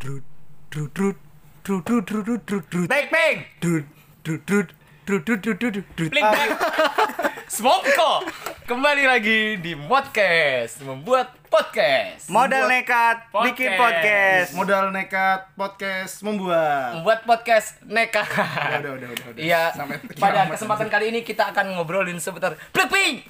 Drut, drut, drut, drut, drut, drut, drut, drut, drut, Backping. drut, drut, drut, drut, drut, drut, drut, drut. Blink back. Smoko. Kembali lagi di podcast membuat podcast. Modal nekat bikin podcast. Modal nekat podcast membuat. Membuat podcast nekat. Udah, udah, udah, udah. Iya. Pada kesempatan kali ini kita akan ngobrolin seputar Blackpink.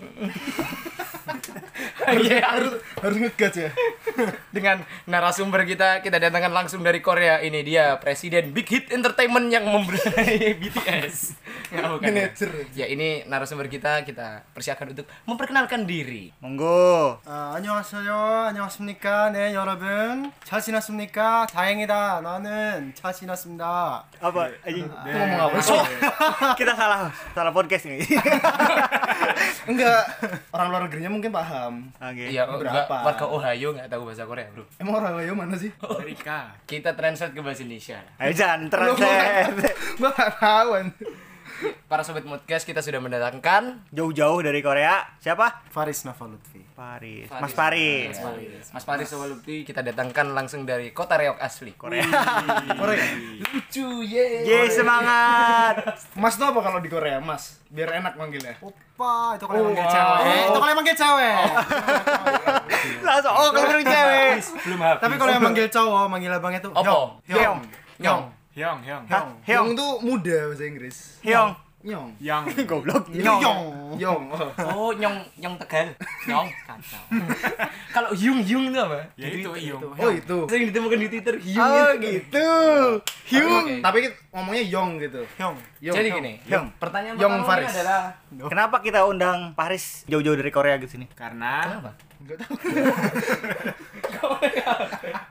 Iya. harus harus ngegas ya. Dengan narasumber kita kita datangkan langsung dari Korea. Ini dia Presiden Big Hit Entertainment yang memberi BTS. Nggak, bukan. Manager. Ya ini narasumber kita kita persiapkan untuk memperkenalkan diri. Monggo. 아, 안녕하세요. 안녕하십니까? 네, 여러분. 잘 지냈습니까? 다행이다. 나는 잘 지냈습니다. Apa? Anjing. Ngomong apa sih? Kita salah salah podcast nih. Enggak. Orang luar negerinya mungkin paham. Oke. Iya, Berapa? enggak, warga Ohio nggak tahu bahasa Korea, Bro. Emang orang Ohio mana sih? Amerika. Kita translate ke bahasa Indonesia. Ayo jangan translate. Gua nggak tahu para sobat podcast kita sudah mendatangkan jauh-jauh dari Korea. Siapa? Faris Nova Faris. Faris. Mas Faris. Mas Faris. Mas Faris kita datangkan langsung dari kota Reok asli. Korea. Korea. Lucu ye. Ye semangat. Mas tuh apa kalau di Korea Mas? Biar enak manggilnya. Opa itu kalau manggil cewek. Oh. Eh, itu kalau manggil cewek. Oh. langsung oh kalau manggil cewek. Belum habis. Tapi kalau yang manggil cowok manggil abangnya tuh Opo. Yong Yong Yong Hyung, Hyung. Hah? Hyung Hyung. tuh muda bahasa Inggris. Hyung. Nyong. Yang. Goblok. Hyong. Yong. Oh. Oh, nyong nyong Tegal. Nyong. Kacau. Kalau Hyung Hyung itu apa? Ya itu Hyung. Oh itu. Sering ditemukan di Twitter Hyung. Oh itu. gitu. Hyung. Tapi ngomongnya Yong gitu. Hyong. Yong. Jadi gini, Hyung. pertanyaan Hyung pertamanya Faris. adalah Kenapa kita undang Paris jauh-jauh dari Korea ke sini? Karena kenapa?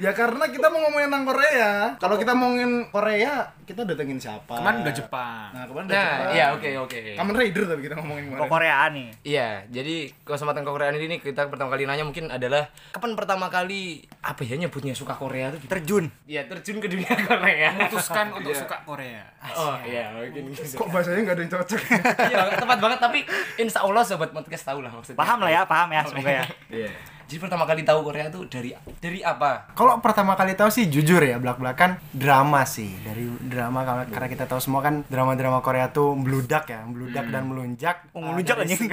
Ya karena kita mau ngomongin tentang Korea. Kalau kita ngomongin Korea, kita datengin siapa? kemarin udah Jepang. Nah, kemarin udah Nah, Jepang. iya oke oke. Kamen Rider tapi kita ngomongin kemarin. Koreaan nih? Iya, jadi kesempatan kekoreaan ini kita pertama kali nanya mungkin adalah kapan pertama kali apa ya nyebutnya suka Korea tuh? Terjun. Iya, terjun ke dunia Korea. Memutuskan untuk suka Korea. Oh, iya, mungkin gitu. Kok bahasanya nggak ada yang cocok? Iya, tepat banget tapi insya Allah sobat podcast tahu lah maksudnya. Paham lah ya, paham ya semoga ya. Iya. Jadi pertama kali tahu Korea tuh dari dari apa? Kalau pertama kali tahu sih jujur ya belak-belakan drama sih dari drama karena, karena kita tahu semua kan drama-drama Korea tuh meludak ya meludak dan melunjak Oh, Eh, dari anjing.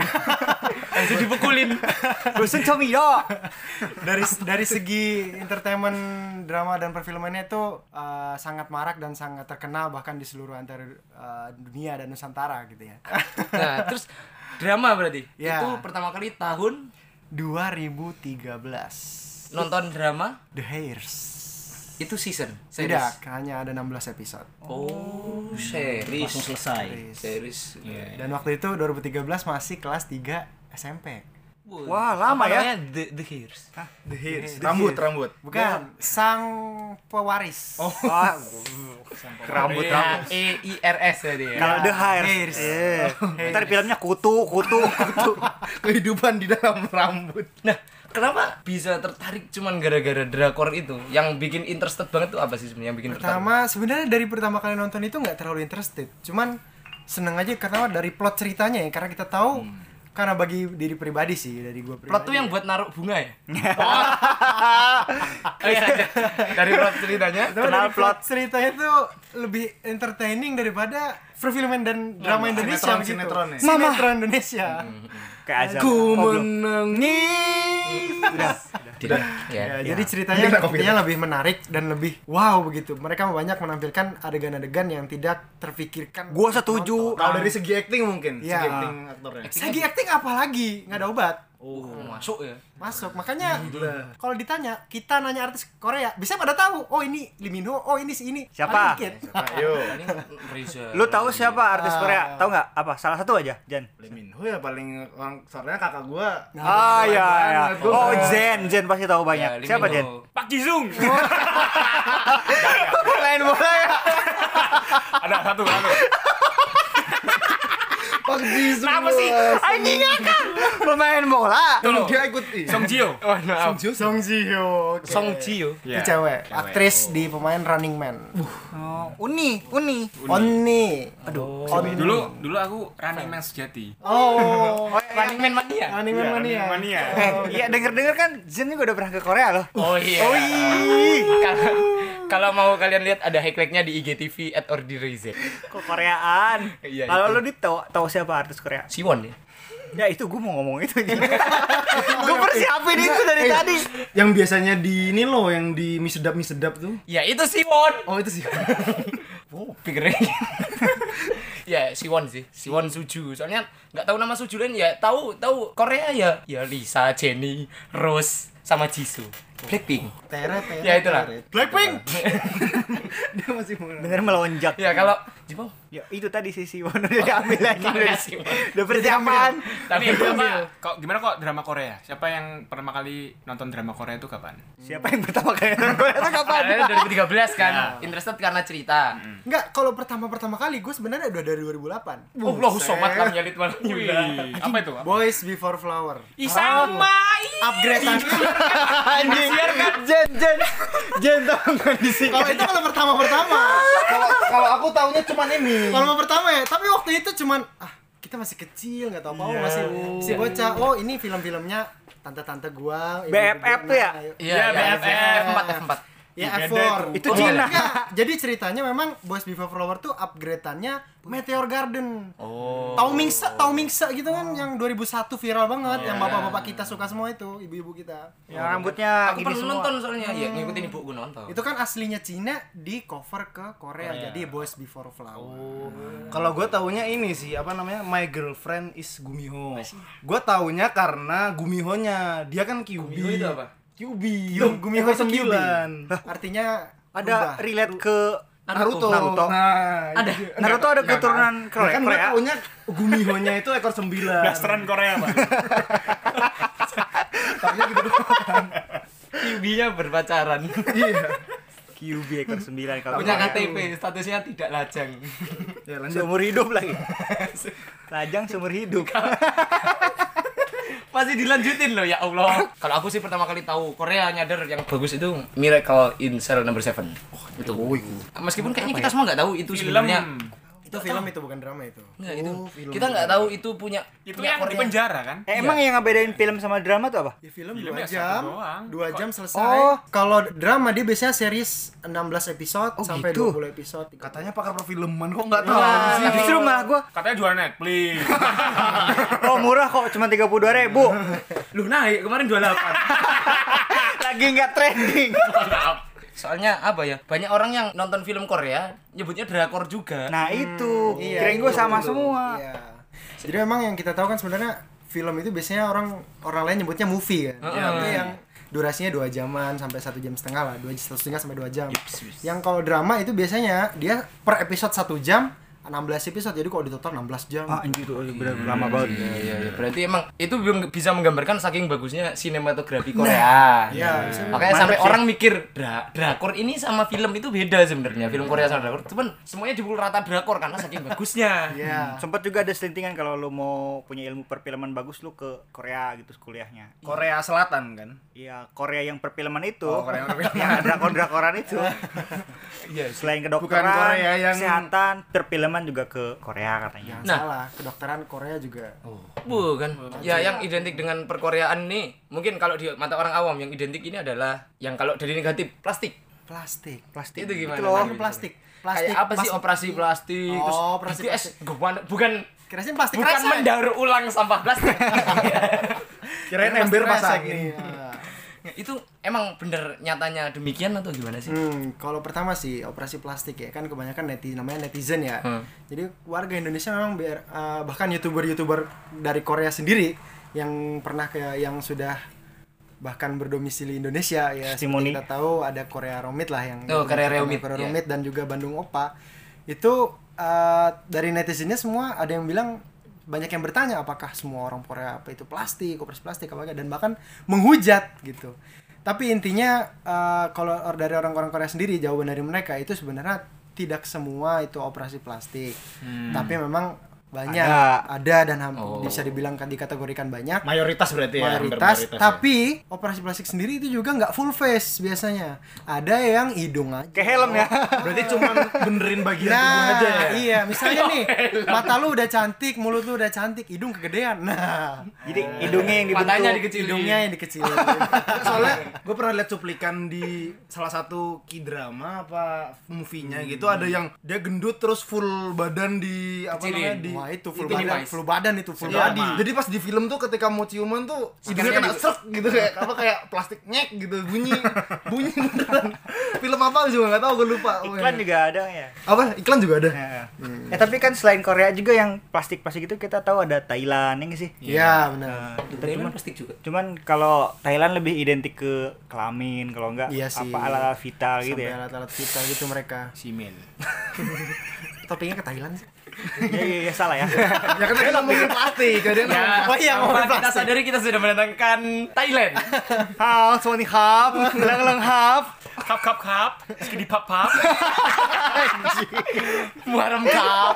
Langsung dipukulin. Bosen comi yo. dari dari segi entertainment drama dan perfilmannya itu uh, sangat marak dan sangat terkenal bahkan di seluruh antara uh, dunia dan nusantara gitu ya. Nah, terus drama berarti. Ya. Itu pertama kali tahun 2013 nonton drama The Hairs. itu season. Tidak, hanya ada 16 episode. Oh, series. Langsung selesai. Series. Dan waktu itu 2013 masih kelas 3 SMP. Wah, lama Apa ya. namanya? The The Hairs. The Hairs. Rambut, rambut. Bukan, sang pewaris. Oh, Wah, rambut Ya, rambut. E I R S ya dia. Kalau The Hairs. Hairs. Iya. Ntar filmnya kutu, kutu, kutu. Kehidupan di dalam rambut. Nah, kenapa bisa tertarik cuman gara-gara drakor itu? Yang bikin interested banget tuh apa sih sebenarnya yang bikin tertarik? pertama sebenarnya dari pertama kali nonton itu nggak terlalu interested. Cuman seneng aja karena dari plot ceritanya ya, karena kita tahu karena bagi diri pribadi sih dari gue pribadi. Plot tuh yang buat naruh bunga ya? Oh, iya, dari plot ceritanya. Kenal dari plot ceritanya tuh lebih entertaining daripada perfilman dan drama Indonesia sinetron- gitu. sinetron ya? Sinetron Indonesia. Kayak aja. Ku Oh, menangis. Tidak. Ya, Ya. jadi ceritanya Minta kopi. sepertinya lebih menarik dan lebih wow begitu. Mereka banyak menampilkan adegan-adegan yang tidak terfikirkan. Gua setuju. Kalau dari segi acting mungkin, Iya. segi acting aktornya. Segi acting apa lagi? Nggak ada obat. Oh, masuk ya. Masuk. Makanya kalau ditanya, kita nanya artis Korea, bisa pada tahu. Oh ini Lee Min Ho, oh ini si ini. Siapa? Lu tahu siapa artis Korea? Tahu nggak? Apa? Salah satu aja, Jan. Lee Min Ho ya paling orang soalnya kakak gua. Ah ya ya. banget, gua Oh Zen, Zen pasti tahu Ya, banyak. Lee Siapa? Ho. Pak Jisung. Main bola ya. Ada satu satu. Pak Jisoo. Kenapa sih? Anjing kan pemain bola. Kalau dia ikut ih. Song Jio. Oh, maaf. Song Jio. Song Ji Hyo. oke. Song Ji yo. Itu cewek, aktris di pemain Running Man. Oh, Uni, Uni. Oni. Aduh. Oni. Dulu dulu aku running man sejati. Oh. Running Man Mania. Running Man mania. Mania. Eh, iya denger-denger kan Zen juga udah pernah ke Korea loh. Oh iya. Oh iya. Kalau mau kalian lihat ada highlightnya di IGTV at Ordinary Z. Kok Koreaan? Iya, Kalau lu dit tahu tahu siapa artis Korea? Siwon ya. Ya itu gue mau ngomong itu. gue persiapin itu dari Eh, tadi. Yang biasanya di ini loh, yang di mie sedap mie sedap tuh. Ya itu Siwon. Oh itu sih. Oh, pikirnya. ya Siwon sih, Siwon Suju. Soalnya nggak tahu nama Suju lain ya tahu tahu Korea ya. Ya Lisa, Jennie, Rose, sama Jisoo. Blackpink. Teret, teret. Ya, itulah. teret. Blackpink. Dia masih mau. Bener melonjak. Ya kalau Jepang Ya, itu tadi si Siwon udah diambil lagi Iya, udah, Siwon. udah persiapan. tapi apa? kok gimana kok drama Korea? Siapa yang pertama kali nonton drama Korea itu kapan? Siapa yang pertama kali nonton Korea itu kapan? Karena 2013 kan, Ya. interested karena cerita. Enggak, kalau pertama-pertama kali gue sebenarnya udah dari 2008. Oh, Allah somat lam yalit wal Wih, apa itu? Boys Before Flower. Ih sama. Upgrade Anjing. Jen Jen Jen tangan di sini. Kalau itu kalau pertama-pertama. Kalau kalau aku tahunya cuman ini. Kalau pertama ya, tapi waktu itu cuman ah kita masih kecil nggak tahu apa Iya. masih si bocah. Oh ini film-filmnya tante-tante gua. BFF tuh ya? Iya, Ya, ya, BFF. F4 F4. Ya Beda F4 itu. Cina. Enggak, jadi ceritanya memang Boys Before Flower tuh upgrade-annya Meteor Garden. Oh. Tau Mingsa, Tau Mingsa gitu kan yang 2001 viral banget yang bapak-bapak kita suka semua itu, ibu-ibu kita. Yang rambutnya Aku pernah semua. nonton soalnya, ya ngikutin ibuku nonton. Itu kan aslinya Cina di cover ke Korea, jadi Boys Before Flower. Oh. Kalau gue taunya ini sih apa namanya My Girlfriend is Gumiho. Gue taunya karena Gumiho-nya dia kan Kyubi. Gumiho itu apa? Kyubi. Gum- Gumiho sembilan. Ada Ada berubah. relate ke Naruto. Naruto. Nah, Ada. itu. Naruto ada keturunan Korea. kan Korea. taunya Gumiho-nya itu ekor sembilan. Blasteran Korea, Pak. Taunya gitu doang. Kyubi-nya berpacaran. Iya. QB ekor 9 kalau Punya KTP, statusnya tidak lajang. Ya lanjut. seumur hidup lagi. Lajang seumur hidup. Masih dilanjutin loh ya Allah. Kalau aku sih pertama kali tahu Korea nyadar yang bagus itu Miracle in Cell Number 7. Oh, itu. Meskipun kayaknya kita semua nggak tahu itu sebenarnya. Itu film itu bukan drama itu. Enggak, itu. Oh, film. Kita nggak tahu itu punya Itu punya yang di Korea. penjara kan? Eh, emang yang ngebedain film sama drama tuh apa? Ya film 2 satu jam. 2 jam selesai. Oh. Kalau drama dia biasanya series 16 episode Oh, sampai gitu. 20 episode. Katanya pakar perfilman kok nggak tahu Nah, sih. Justru malah gua Katanya jual Netflix. oh murah kok cuma 32 ribu Lu naik kemarin 28. lagi nggak trending Soalnya apa ya? Banyak orang yang nonton film Korea nyebutnya drakor juga. nah itu Iya, kirain gue sama dulu. semua Iya. Jadi memang yang kita tahu kan sebenarnya film itu biasanya orang orang lain nyebutnya movie kan. Heeh. Itu yang durasinya dua jaman sampai satu jam setengah lah, dua satu setengah sampai dua jam. Yang kalau drama itu biasanya dia per episode satu jam 16 episode jadi kalau di total 16 jam. ah anjir tuh bener lama banget Iya, iya, iya. Berarti emang itu belum bisa menggambarkan saking bagusnya sinematografi Korea. Iya, bisa. Makanya Mantep sampai sih. orang mikir dra drakor ini sama film itu beda sebenarnya. Film Korea sama drakor. Cuman semuanya dipukul rata drakor karena saking bagusnya. Iya. sempat juga ada selintingan kalau lu mau punya ilmu perfilman bagus lu ke Korea gitu kuliahnya Korea Selatan kan. Iya Korea yang perfilman itu Oh, Korea yang perfilman. yang drakor drakoran itu Iya. selain kedokteran Bukan Korea yang- kesehatan perfilman juga ke Korea katanya Jangan Nah. salah, kedokteran Korea juga. Bukan. Ya yang identik dengan perkoreaan nih, mungkin kalau di mata orang awam yang identik ini adalah yang kalau dari negatif plastik. Plastik. plastik Itu gimana? Itu loh. Plastik. Plastik. Kayak apa sih operasi plastik? terus Oh, operasi BTS, plastik. bukan bukan Kirain plastik bukan rasa. mendaur ulang sampah plastik. Kirain ember masak ini. Ah. itu emang bener nyatanya demikian atau gimana sih? Hmm, kalau pertama sih operasi plastik ya kan kebanyakan netizen namanya netizen ya. Hmm. Jadi warga Indonesia memang biar eh, bahkan youtuber-youtuber dari Korea sendiri yang pernah kayak yang sudah bahkan berdomisili Indonesia ya seperti Simoni. kita tahu ada Korea Romit lah yang Oh, Korea Romit, Korea iya. Romit dan juga Bandung Opa itu eh, dari netizennya semua ada yang bilang banyak yang bertanya apakah semua orang Korea apa itu plastik operasi plastik apa enggak dan bahkan menghujat gitu tapi intinya eh, kalau dari orang-orang Korea sendiri jawaban dari mereka itu sebenarnya tidak semua itu operasi plastik. Tapi memang banyak Ada. ada, dan Oh. bisa dibilang kan dikategorikan banyak Mayoritas berarti ya. hampir mayoritas mayoritas ya. tapi operasi plastik sendiri itu juga nggak full face biasanya ada yang hidung aja Kayak helm ya. berarti cuma benerin bagian tubuh Nah, aja ya. iya, misalnya nih, mata lu udah cantik, mulut lu udah cantik, hidung kegedean. Nah, Jadi hidungnya yang dibentuk. Matanya dikecilin. hidungnya yang dikecilin. Soalnya gue pernah lihat cuplikan di salah satu k-drama apa movie-nya gitu ada yang dia gendut terus full badan di apa Kecilin. namanya di Wah, itu full Itu badan, full badan itu full Iya, body. jadi pas di film tuh ketika mau ciuman tuh hidungnya kena di- serk gitu kayak apa kayak plastik nyek gitu bunyi bunyi beneran film apa juga nggak tahu gue lupa Iklan juga ada ya. apa iklan juga ada Ya. Eh tapi kan selain Korea juga yang plastik-plastik itu kita tahu ada Thailand ya nggak sih? Iya, benar. Nah, itu Thailand cuman plastik juga. cuman kalau Thailand lebih identik ke kelamin kalau enggak Iya sih. apa alat vital gitu Sampai ya. alat-alat vital gitu mereka. Simil. Topiknya ke Thailand sih. Iya iya iya, salah ya. ya kan tadi ngomongin plastik dia Ya, Oh iya, kita sadari kita sudah mendatangkan Thailand. Hao, Sony Hap, Lang Lang Hap. Kap kap kap. Skidi pap pap. Muharram Cup.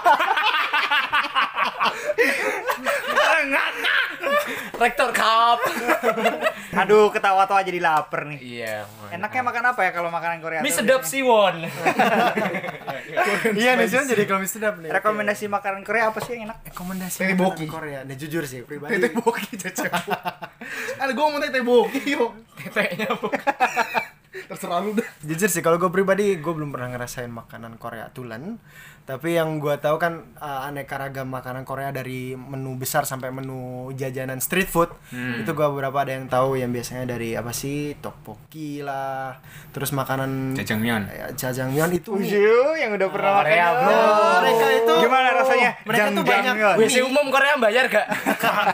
Rektor Cup. Aduh, ketawa-tawa jadi lapar nih. Iya. Enaknya makan apa ya kalau makanan Korea? Mie sedap? Siwon. Iya, nih Sion jadi kalau sedap nih. Rekomendasi makanan Korea apa sih yang enak? rekomendasi makanan Korea. Nih jujur sih, pribadi. tete boki cecep ada gue mau tete boki yuk Tetenya bukan. terserah lu dah Jujur sih, kalau gue pribadi gue belum pernah ngerasain makanan Korea tulen. Tapi yang gue tahu kan uh, aneka ragam makanan Korea dari menu besar sampai menu jajanan street food. Itu gue beberapa ada yang tahu yang biasanya dari apa sih tteokbokki lah, terus makanan Jajangmyeon. ya, jajangmyeon itu mie. Uju, yang udah pernah Korea, makan. bro. Oh, Mereka itu gimana rasanya? mereka tuh banyak. WC umum Korea bayar gak?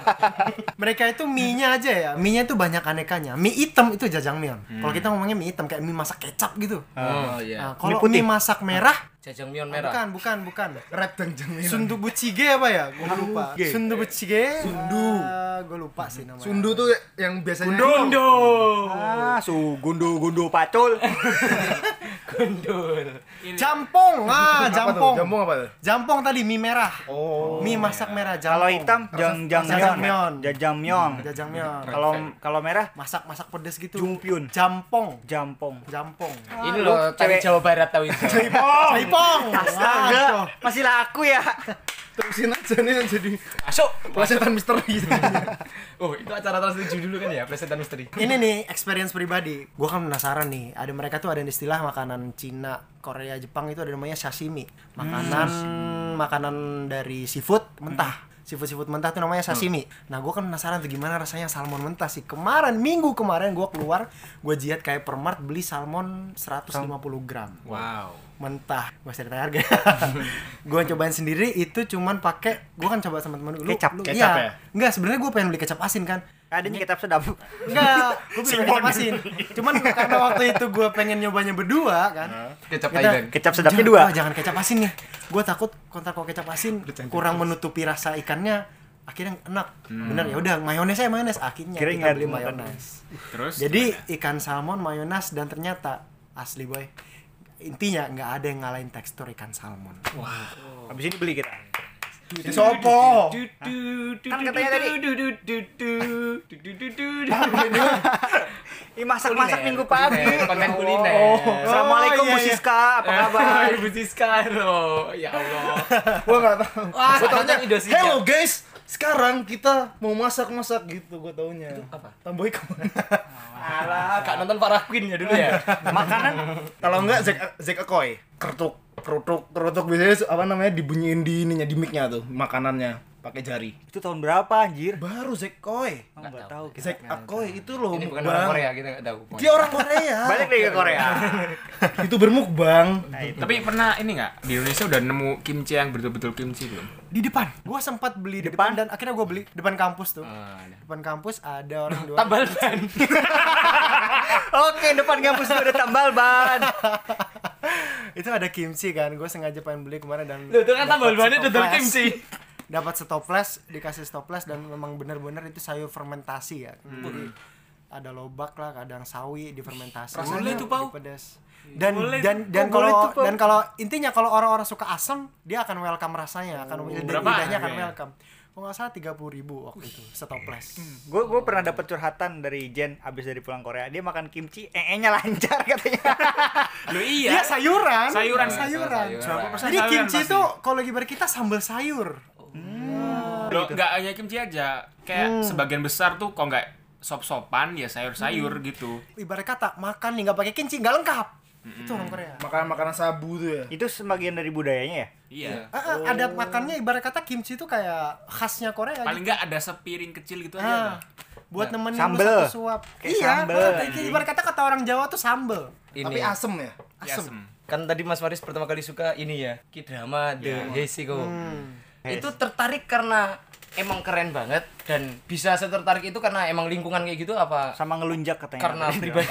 mereka itu mie-nya aja ya. Mie-nya itu banyak anekanya. Mie hitam itu jajangmyeon. Kalau kita ngomongnya mie hitam kayak mie masak kecap gitu. Oh iya. Nah, kalau putih. mie masak merah Jajangmyeon merah. Bukan, bukan, bukan. red jangan Sundubuchige apa ya? Gue lupa. Ge. Sundubuchige. Sundu. gue lupa sih namanya. sundu tuh yang biasanya Gundo. Ah, su gundo gundo pacul. Gundul. Jampong. Ah, Apa tuh? jampong. Jampong apa tuh? Jampong tadi mie merah. Oh. Mie masak merah jampong. Kalau hitam jangjangmyeon. Jajangmyeon. Jajangmyeon. Jajangmyeon. Kalau kalau merah Masak-masak pedes gitu. Jungpyeon. Jampong. jampong. Jampong. Ini loh cari cewek. Jawa Barat tahu itu. Jaipong. Astaga, masih laku ya. terusin yang jadi Masuk. pelajaran misteri Oh, itu acara trans 7 dulu kan ya, presetan misteri. Ini nih experience pribadi. Gua kan penasaran nih. Ada mereka tuh ada istilah makanan Cina, Korea, Jepang itu ada namanya sashimi. Makanan makanan dari seafood mentah. Seafood mentah tuh namanya sashimi. Nah, gua kan penasaran tuh gimana rasanya salmon mentah sih. Kemarin minggu kemarin gua keluar, gua jihad kayak permart beli salmon 150 gram Wow. mentah gua usah ditanya harga gua cobain sendiri itu cuman pakai gua kan coba sama temen lu Kecap. lu- Kecap iya. ya? enggak sebenarnya gua pengen beli kecap asin kan Adanya kitab sedap. Enggak, gue beli kecap asin. Cuman karena waktu itu gue pengen nyobanya berdua kan. Kecap Kita-. Kecap sedapnya Jangan- dua. oh, jangan kecap asin nih. Gue takut kontak kalau kecap asin kurang menutupi rasa ikannya. Akhirnya enak. Bener ya udah mayones saya mayones. Akhirnya Kirain kita beli mayones. Terus Jadi ikan salmon mayones dan ternyata asli boy. Intinya nggak ada yang ngalahin tekstur ikan salmon. Habis ini beli kita. Di sopo. Kan katanya tadi. Ih, masak-masak minggu pagi. Konten kuliner. Assalamualaikum Oh, Bu iya, iya. Siska, apa kabar? Ibu Siska. Ya Allah. Gua enggak tahu. Gua taunya. Hello guys. Sekarang kita mau masak-masak gitu gua taunya. apa? Tambah ikan. Alah, kak nonton Farah Queen ya dulu ya. Makanan Kalau enggak Zack Zack Akoy. Kertuk, kerutuk, kerutuk biasanya apa namanya dibunyiin di ininya di mic-nya tuh makanannya pakai jari. itu tahun berapa anjir? Baru Zack. Oh, Enggak tahu. Zack Akoy itu loh Ini bukan orang Korea, kita nggak tahu. Dia orang Korea. Balik lagi ke Korea. itu bermukbang. Nah, itu. Tapi pernah ini nggak di Indonesia udah nemu kimchi yang betul-betul kimchi belum? Di depan. Gue sempat beli di depan dan akhirnya gue beli depan kampus tuh. Ada. Depan kampus ada orang dua. Tambal ban. Oke, depan kampus itu ada tambal ban. itu ada kimchi kan. Gue sengaja pengen beli kemarin dan Loh, itu kan tambal bannya dodol kimchi. Dapat stoples dikasih stoples dan memang benar-benar itu sayur fermentasi ya Hmm. jadi ada lobak lah kadang sawi difermentasi Boleh tuh, Pau. pedas dan Boleh dan dan Oh, kalau dan kalau intinya kalau orang-orang suka asam dia akan welcome rasanya akan lidahnya akan harganya? welcome kalau nggak salah tiga puluh ribu waktu itu setoples Gue gue pernah dapat curhatan dari Jen abis dari pulang Korea. Dia makan kimchi, ee-nya lancar katanya. Lo Iya iya. sayuran Sayuran. sayuran, Sayuran. jadi Sayuran kimchi itu kalau lagi kita sambal sayur Lo nggak hanya kimchi aja. Kayak sebagian besar tuh kok nggak sop-sopan ya sayur-sayur gitu. ibarat kata makan nih nggak pakai kimchi nggak lengkap itu orang Korea Makanan makanan sabu tuh ya. itu sebagian dari budayanya ya? Iya. Ah, ah, ada makannya ibarat kata kimchi itu kayak khasnya Korea Paling gitu. nggak ada sepiring kecil gitu Ah, aja. buat nemenin Sambel. lu satu suap. Kayak iya, sambel, kayak- ibarat kata kata orang Jawa tuh sambel. Ini Tapi asem ya. Ya, asem. kan tadi Mas Faris pertama kali suka ini ya K-drama The Heisiko itu tertarik karena emang keren banget dan bisa setertarik itu karena emang lingkungan kayak gitu apa Sama ngelunjak katanya. karena pribadi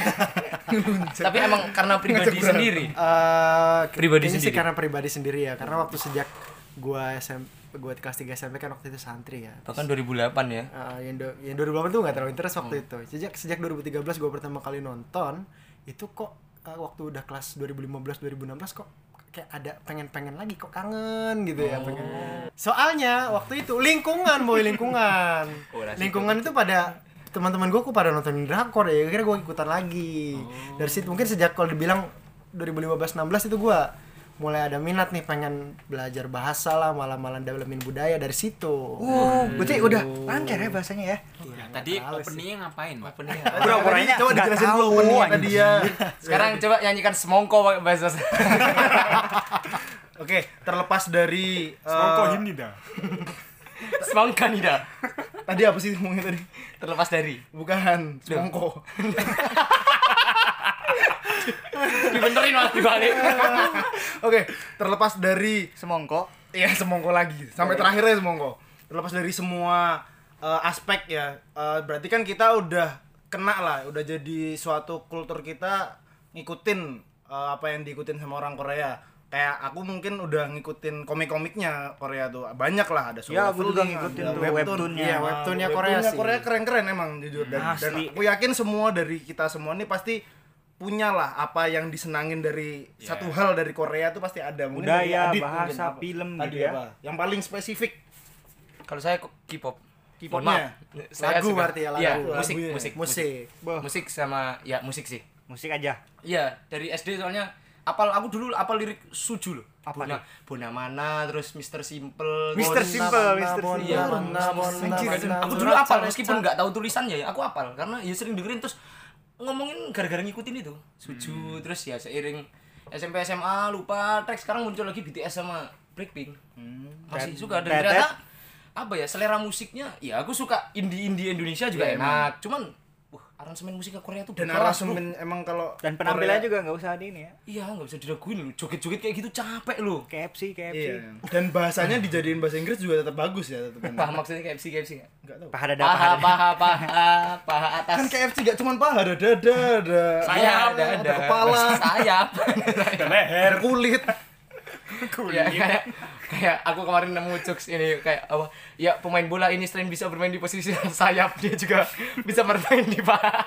tapi emang karena pribadi sendiri Eh, Pribadi kayaknya sih sendiri. karena pribadi sendiri ya. Karena waktu sejak gua SMP gua kelas 3 SMP kan waktu itu santri ya. bahkan 2008 ya Eh, yang, do, yang 2008 tuh nggak terlalu interest waktu itu. Sejak sejak 2013 gua pertama kali nonton, itu kok eh, waktu udah kelas 2015 2016 kok kayak ada pengen-pengen lagi kok kangen gitu ya pengen. Soalnya waktu itu lingkungan boy lingkungan. Oh, lingkungan itu pada teman-teman gue kok pada nonton drakor ya kira gue ikutan lagi dari situ mungkin sejak kalau dibilang 2015-16 itu gue mulai ada minat nih pengen belajar bahasa lah malah-malah dalemin budaya dari situ Uh, berarti udah lancar ya bahasanya ya? Iya, Nah, tadi openingnya ngapain, Pak? Opening. Pura-puranya Coba dijelasin tahu, dulu openingnya tadi ya. sekarang coba nyanyikan semongko pakai bahasa Oke, terlepas dari eh, dah. semangka nih dah tadi apa sih ngomongnya tadi? terlepas dari Bukan, semongko. Dibenerin mas dibalik Oke, terlepas dari Semongko. Iya semongko lagi sampai terakhirnya semongko terlepas dari semua eh, aspek ya eh, berarti kan kita udah kena lah udah jadi suatu kultur kita ngikutin eh, apa yang diikutin sama orang Korea kayak aku mungkin udah ngikutin komik-komiknya Korea tuh banyak lah ada Ya, Solo aku juga ngikutin ada tuh webtoon. webtoonnya. Iya, webtoonnya Korea sih. Korea keren-keren emang jujur dan, dan aku yakin semua dari kita semua ini pasti punya lah apa yang disenangin dari satu hal dari Korea tuh pasti ada Mungkin dari Budaya, Adit bahasa, mungkin, film Tadi gitu ya. apa? yang paling spesifik kalau saya K-pop K-popnya? Lagu suka- berarti ya, lagu. Lagunya. musik, musik, musik, musik Boh. musik sama ya musik sih. Musik aja. Iya, dari SD soalnya apal aku dulu apal lirik Suju loh. Apa Bona, Bona mana terus Mr. Simple. Mr. Simple, Mr. Bona, Iya, aku dulu apal meskipun nggak tahu tulisannya ya, aku apal karena ya sering dengerin terus ngomongin gara-gara ngikutin itu. Suju terus ya seiring SMP SMA lupa track sekarang muncul lagi BTS sama Blackpink. Masih Tet- suka dan ternyata apa ya selera musiknya ya aku suka indie indie Indonesia juga Iya, enak cuman wah aransemen musiknya Korea tuh dan bro. aransemen emang kalau Dan penampilan Korea- juga nggak usah di ini ya. iya nggak bisa diraguin lu joget-joget kayak gitu capek lu KFC, KFC. iya. Dan bahasanya dijadiin bahasa Inggris juga tetap bagus ya tetap paham maksudnya KFC KFC nggak? Enggak tahu. Paha dada, paha paha paha paha paha atas. Kan KFC gak cuma paha ada dada ada sayap. Ada, ada kepala. Sayap. Ada kulit ya, kayak kayak aku kemarin nemu jokes ini kayak apa ya pemain bola ini selain bisa bermain di posisi sayap dia juga bisa bermain di paha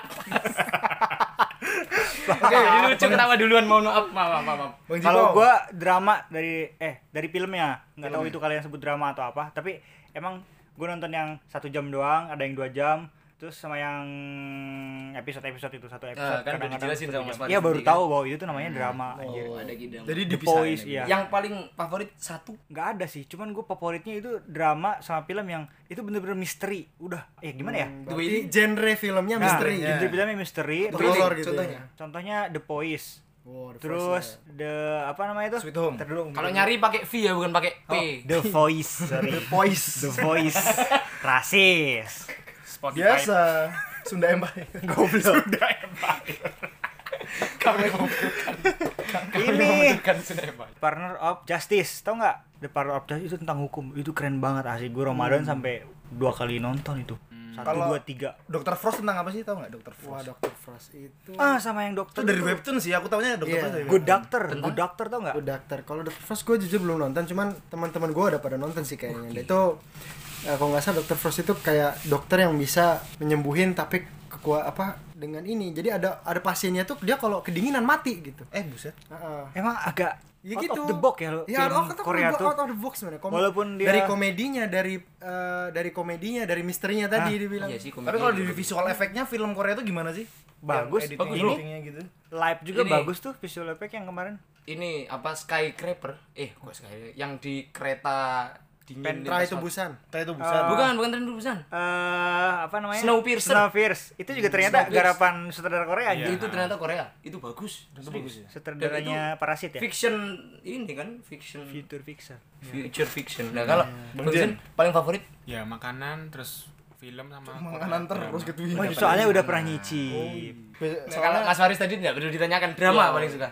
Oke, ini lucu ketawa duluan? Mohon maaf, maaf, maaf, maaf. Kalau gua drama dari eh dari filmnya, nggak tahu itu kalian sebut drama atau apa, tapi emang gua nonton yang satu jam doang, ada yang dua jam, terus sama yang episode-episode itu satu episode. kan udah kadang-kadang dijelasin sama Mas Iya baru kan. tahu bahwa itu tuh namanya drama. anjir. Oh, ada gidang. jadi The Boys, ya. Yang paling favorit satu nggak ada sih, cuman gue favoritnya itu drama sama film yang itu bener-bener misteri. Udah, eh gimana ya? Berarti genre filmnya Nah, misteri ya. genre filmnya misteri. Thriller Terus gitu contohnya. ya. contohnya The Boys. Wow, the Terus first, the apa namanya itu? Sweet Home. Kalau nyari pakai V ya bukan pakai P. The Voice. Sorry. The Voice. The Voice. Rasis. Spotify. biasa Sunda Empire Goblok. Sunda Empire. Kami membutuhkan. Kami Ini. membutuhkan sinema. Partner of Justice. Tau nggak? The Partner of Justice itu tentang hukum. Itu keren banget asli. Gue Ramadan sampai dua kali nonton itu. Satu, Kalau- dua, tiga. Dokter Frost tentang apa sih tahu nggak Dokter Wah, Frost Dr. Frost itu Ah, sama yang itu dokter. dari itu. webtoon sih aku tahunya Dokter Iya. Frost dari Good. Doctor. Good Doctor tau nggak? Good Doctor. Kalau Dr. Frost gue jujur belum nonton, cuman teman-teman gue udah pada nonton sih kayaknya. Dan Itu eh, kalau nggak salah Dr. Frost itu kayak dokter yang bisa menyembuhin tapi ke- aqua apa dengan ini. Jadi ada ada pasiennya tuh dia kalau kedinginan mati gitu. Eh buset. Heeh. Emang agak Ya out gitu. of the box ya lo Ya, film out of, Korea the, tuh. out of the box sebenarnya. Kom- Walaupun dia- dari komedinya, dari eh, dari komedinya, dari misterinya tadi dibilang. Iya sih, Tapi kalau di visual efeknya film Korea itu gimana sih? Bagus, Yang bagus, editingnya gitu. Live juga Ini- bagus tuh visual effect yang kemarin. ini apa skyscraper eh kok sky yang di kereta dingin Pentra lintas itu busan. Kayak itu busan. bukan bukan tren busan eh apa namanya? Snowpiercer. Snowpiercer. Itu juga ternyata Snowpiercer. garapan sutradara Korea Iya. itu ternyata Korea itu bagus Itu bagus ya. Sutradaranya Parasit ya. fiction ini kan fiction Future Pixar. future fiction nah kalau Bang Bang paling favorit Ya makanan terus film sama Makanan terus gitu. Oh, soalnya udah pernah nyicip. Nah, kalau Mas Faris tadi tidak perlu ditanyakan drama Iya. paling suka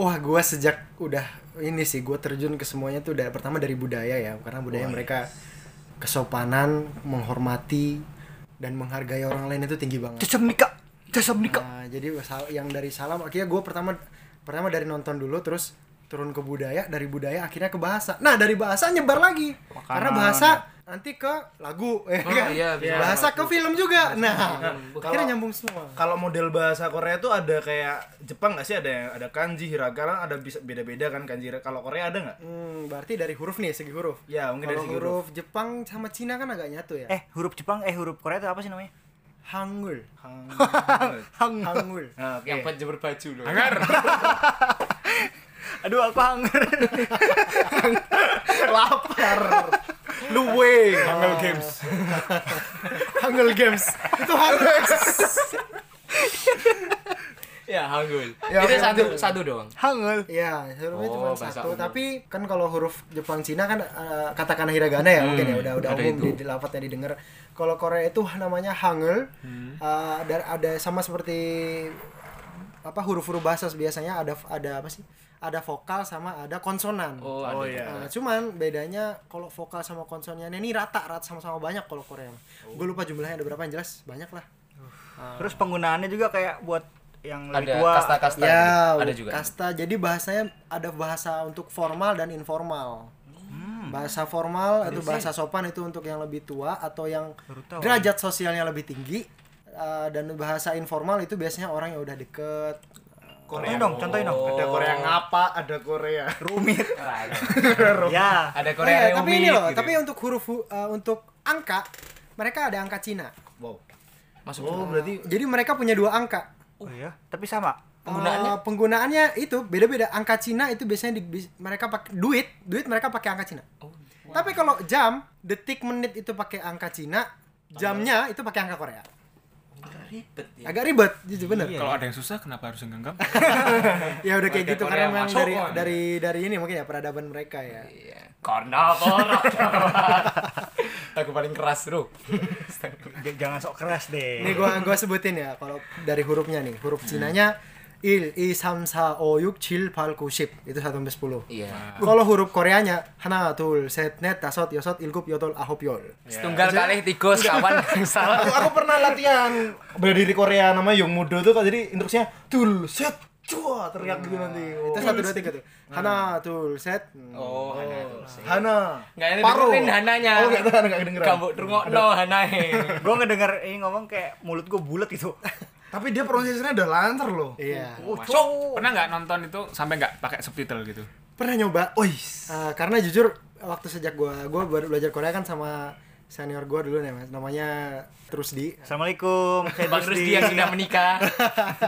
Wah, gua sejak udah ini sih gua terjun ke semuanya tuh dari pertama dari budaya ya, karena budaya mereka kesopanan, menghormati dan menghargai orang lain itu tinggi banget. Jasa menikah. Jasa menikah. Nah, jadi yang dari salam akhirnya gue pertama pertama dari nonton dulu terus turun ke budaya dari budaya akhirnya ke bahasa. Nah dari bahasa nyebar lagi. Karena bahasa nanti ke lagu ya Oh, kan? iya, bisa. bahasa ke film juga. Nah Kalau- akhirnya nyambung semua. Kalau model bahasa Korea tuh ada kayak Jepang nggak sih? Ada yang ada kanji, hiragana, ada bisa beda-beda kan kanji. Kalau Korea ada nggak? hmm, berarti dari huruf nih segi huruf. Ya, mungkin dari kalau segi huruf Jepang sama Cina kan agak nyatu ya? Eh, huruf Jepang, eh huruf Korea itu apa sih namanya? Hangul. Hang- Hangul. Nah, oke. yang buat jemur baju loh. Agar Aduh, aku hanger. lapar. Luwe. Jungle Games. Hangul Games itu Hangul ya hanggul Ya, itu satu satu doang Hanger. Iya, hurufnya Oh, cuma satu. umum. Tapi kan kalau huruf Jepang Cina kan eh, katakana hiragana ya mungkin ya udah udah ada umum itu. di, di lafadznya didengar. Kalau Korea itu namanya hangul. Hmm. Eh, ada ada sama seperti apa huruf-huruf bahasa biasanya ada ada apa sih? Ada vokal sama ada konsonan. oh, Oh ada. iya. Eh, cuman bedanya kalau vokal sama konsonannya ini rata rata sama-sama banyak kalau Korea. Gue lupa jumlahnya ada berapa yang jelas banyak lah. Terus penggunaannya juga kayak buat yang lebih ada tua. kasta-kasta Ya, gitu. ada juga kasta. Jadi bahasanya ada bahasa untuk formal dan informal. Hmm. Bahasa formal itu bahasa sopan itu untuk yang lebih tua atau yang derajat sosialnya lebih tinggi. Uh, dan bahasa informal itu biasanya orang yang udah deket. Contohin dong, contohin dong. Ada Korea ngapa, ada Korea. Rumit. Ya. ada Oh Korea iya, yang tapi ini rumit loh, gitu. tapi untuk huruf hu- uh, untuk angka mereka ada angka Cina. Wow. masuk Oh, berarti Jadi mereka punya dua angka. Oh iya, tapi sama. Penggunaannya? Uh, penggunaannya itu beda-beda. Angka Cina itu biasanya di, mereka pakai duit, duit mereka pakai angka Cina. Oh, Tapi kalau jam, detik, menit itu pakai angka Cina, jamnya itu pakai angka Korea. Ribet ya Agak ribet, jujur bener. Kalau ada yang susah kenapa harus genggam? Ya udah kayak gitu Korea karena memang dari Wan. dari dari ini mungkin ya peradaban mereka ya. Iya. Karena. Lagu paling keras, Bro. Jangan sok keras deh. Ini gua gua sebutin ya kalau dari hurufnya nih. Huruf Cinanya 1, 2, 3, 4, 5, 6, 7, 8, 9, 10 Itu 1 sampai 10 Iya. Kalau huruf Koreanya Hana, tul, set, net, tasot, yosot, ilgup, yotol, ahop, yol Setunggal kali tiga sekawan salah. aku, aku pernah latihan berdiri Korea namanya Yong Mudo tuh jadi instruksinya tul set cua teriak gitu nanti. Itu 1, 2, 3 tuh Hana, tul, set Oh, Hana itu. Hana. Enggak ada Paro. dengerin Hananya. Oh, enggak enggak kedengeran. Kamu rungokno Hanae. gue ngedenger ini ngomong kayak mulut gue bulat gitu. Tapi dia pronunciasinya udah lancar loh. Iya Masuk. Pernah nggak nonton itu sampai nggak pakai subtitle gitu? Pernah nyoba Ois. Uh, karena jujur waktu sejak gua gua baru belajar Korea kan sama senior gua dulu nih mas namanya Trusdi Assalamualaikum. Saya Bang Rusdi. Rusdi yang sudah menikah.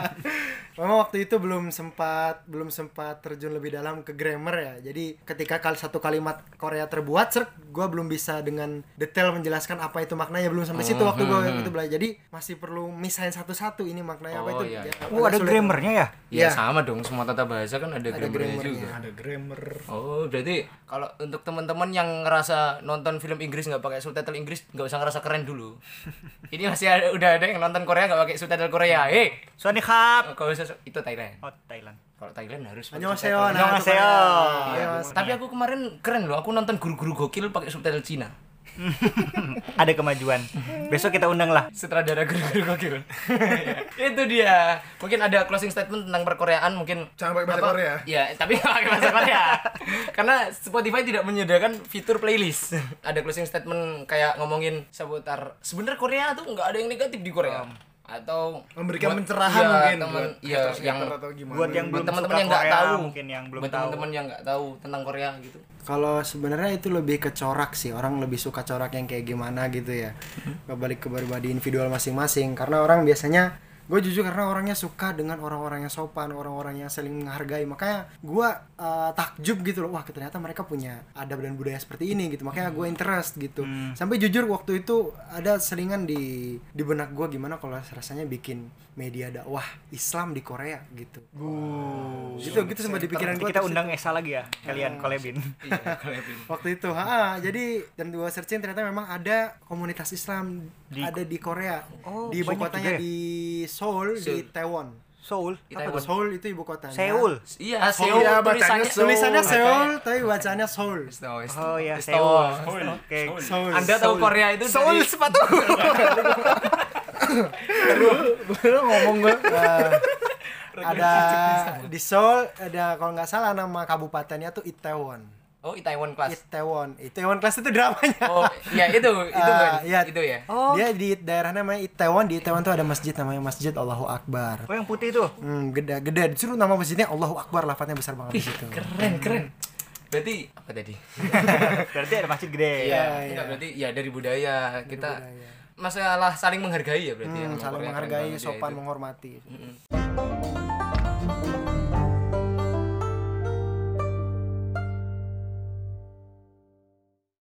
memang waktu itu belum sempat belum sempat terjun lebih dalam ke grammar ya jadi ketika kal satu kalimat Korea terbuat ser gua belum bisa dengan detail menjelaskan apa itu maknanya belum sampai situ waktu gua itu belajar jadi masih perlu misahin satu-satu ini maknanya apa Oh, itu iya. Ya, Oh, ada sulit. grammarnya ya? Ya Iya. sama dong, semua tata bahasa kan ada, Ada grammarnya grammarnya. juga. Ada grammar. Oh, berarti kalau untuk teman-teman yang ngerasa nonton film Inggris nggak pakai subtitle Inggris, nggak usah ngerasa keren dulu. Ini masih ada, udah ada yang nonton Korea nggak pakai subtitle Korea. Eh, kalau usah itu Thailand. Oh, Thailand. Kalau Thailand harus Annyeonghaseyo, Annyeonghaseyo. Iya, Mas. Tapi aku kemarin keren loh, aku nonton guru-guru gokil pakai subtitle Cina. ada kemajuan. Besok kita undang lah. Sutradara guru-guru gokil. itu dia. Mungkin ada closing statement tentang perkoreaan mungkin Jangan pakai bahasa apa? Korea. Iya, tapi nggak pakai bahasa Korea. Karena Spotify tidak menyediakan fitur playlist. ada closing statement kayak ngomongin seputar sebenarnya Korea tuh nggak ada yang negatif di Korea. Atau Memberikan buat- pencerahan iya, mungkin temen buat haters-haters yang atau gimana? Buat yang belum teman-teman yang nggak tahu. mungkin yang belum buat teman-teman yang nggak tahu tentang Korea gitu. Kalau sebenarnya itu lebih ke corak sih. Orang lebih suka corak yang kayak gimana gitu ya. Kembali ke pribadi individual masing-masing. Karena orang biasanya gue jujur karena orangnya suka dengan orang-orang yang sopan, orang-orang yang saling menghargai. Makanya gue uh, takjub gitu loh. Wah ternyata mereka punya adab dan budaya seperti ini gitu. Makanya gue interest gitu. Sampai jujur waktu itu ada selingan di di benak gue gimana kalau rasanya bikin media dakwah Islam di Korea gitu. gitu gitu sempat di pikiran gue. kita undang Esa lagi ya, kalian collabin. iya Kevin waktu itu ha jadi dan gua searching ternyata memang ada komunitas Islam Di- ada di Korea Oh, di ibu kotanya ya? di Seoul, di Seoul. Taiwan Soul. Di apa Taiwan. tuh Seoul itu ibu kotanya Seoul. iya Seoul, Seoul ya, bacanya tulisannya Seoul. tulisannya Seoul tapi bacanya Seoul Oh ya, Seoul. Seoul. Oke. Seoul anda tahu Korea itu Soul dari sepatu. Baru ngomong gua Eh, ada di Seoul ada kalau nggak salah nama kabupatennya tuh Itaewon oh Itaewon Class Itaewon Itaewon Class itu dramanya oh iya itu itu Ah, kan iya. itu ya Oh. dia di daerah namanya Itaewon di Itaewon tuh ada masjid namanya Masjid Allahu Akbar Oh yang putih tuh. Hmm, gede gede disuruh nama masjidnya Allahu Akbar lafadznya besar banget di situ. keren keren berarti apa tadi Berarti ada masjid gede. Iya, iya. enggak berarti ya dari budaya kita budaya. masalah saling menghargai ya berarti ya Hmm, sama saling menghargai, ya sopan, itu. menghormati. Mm-mm.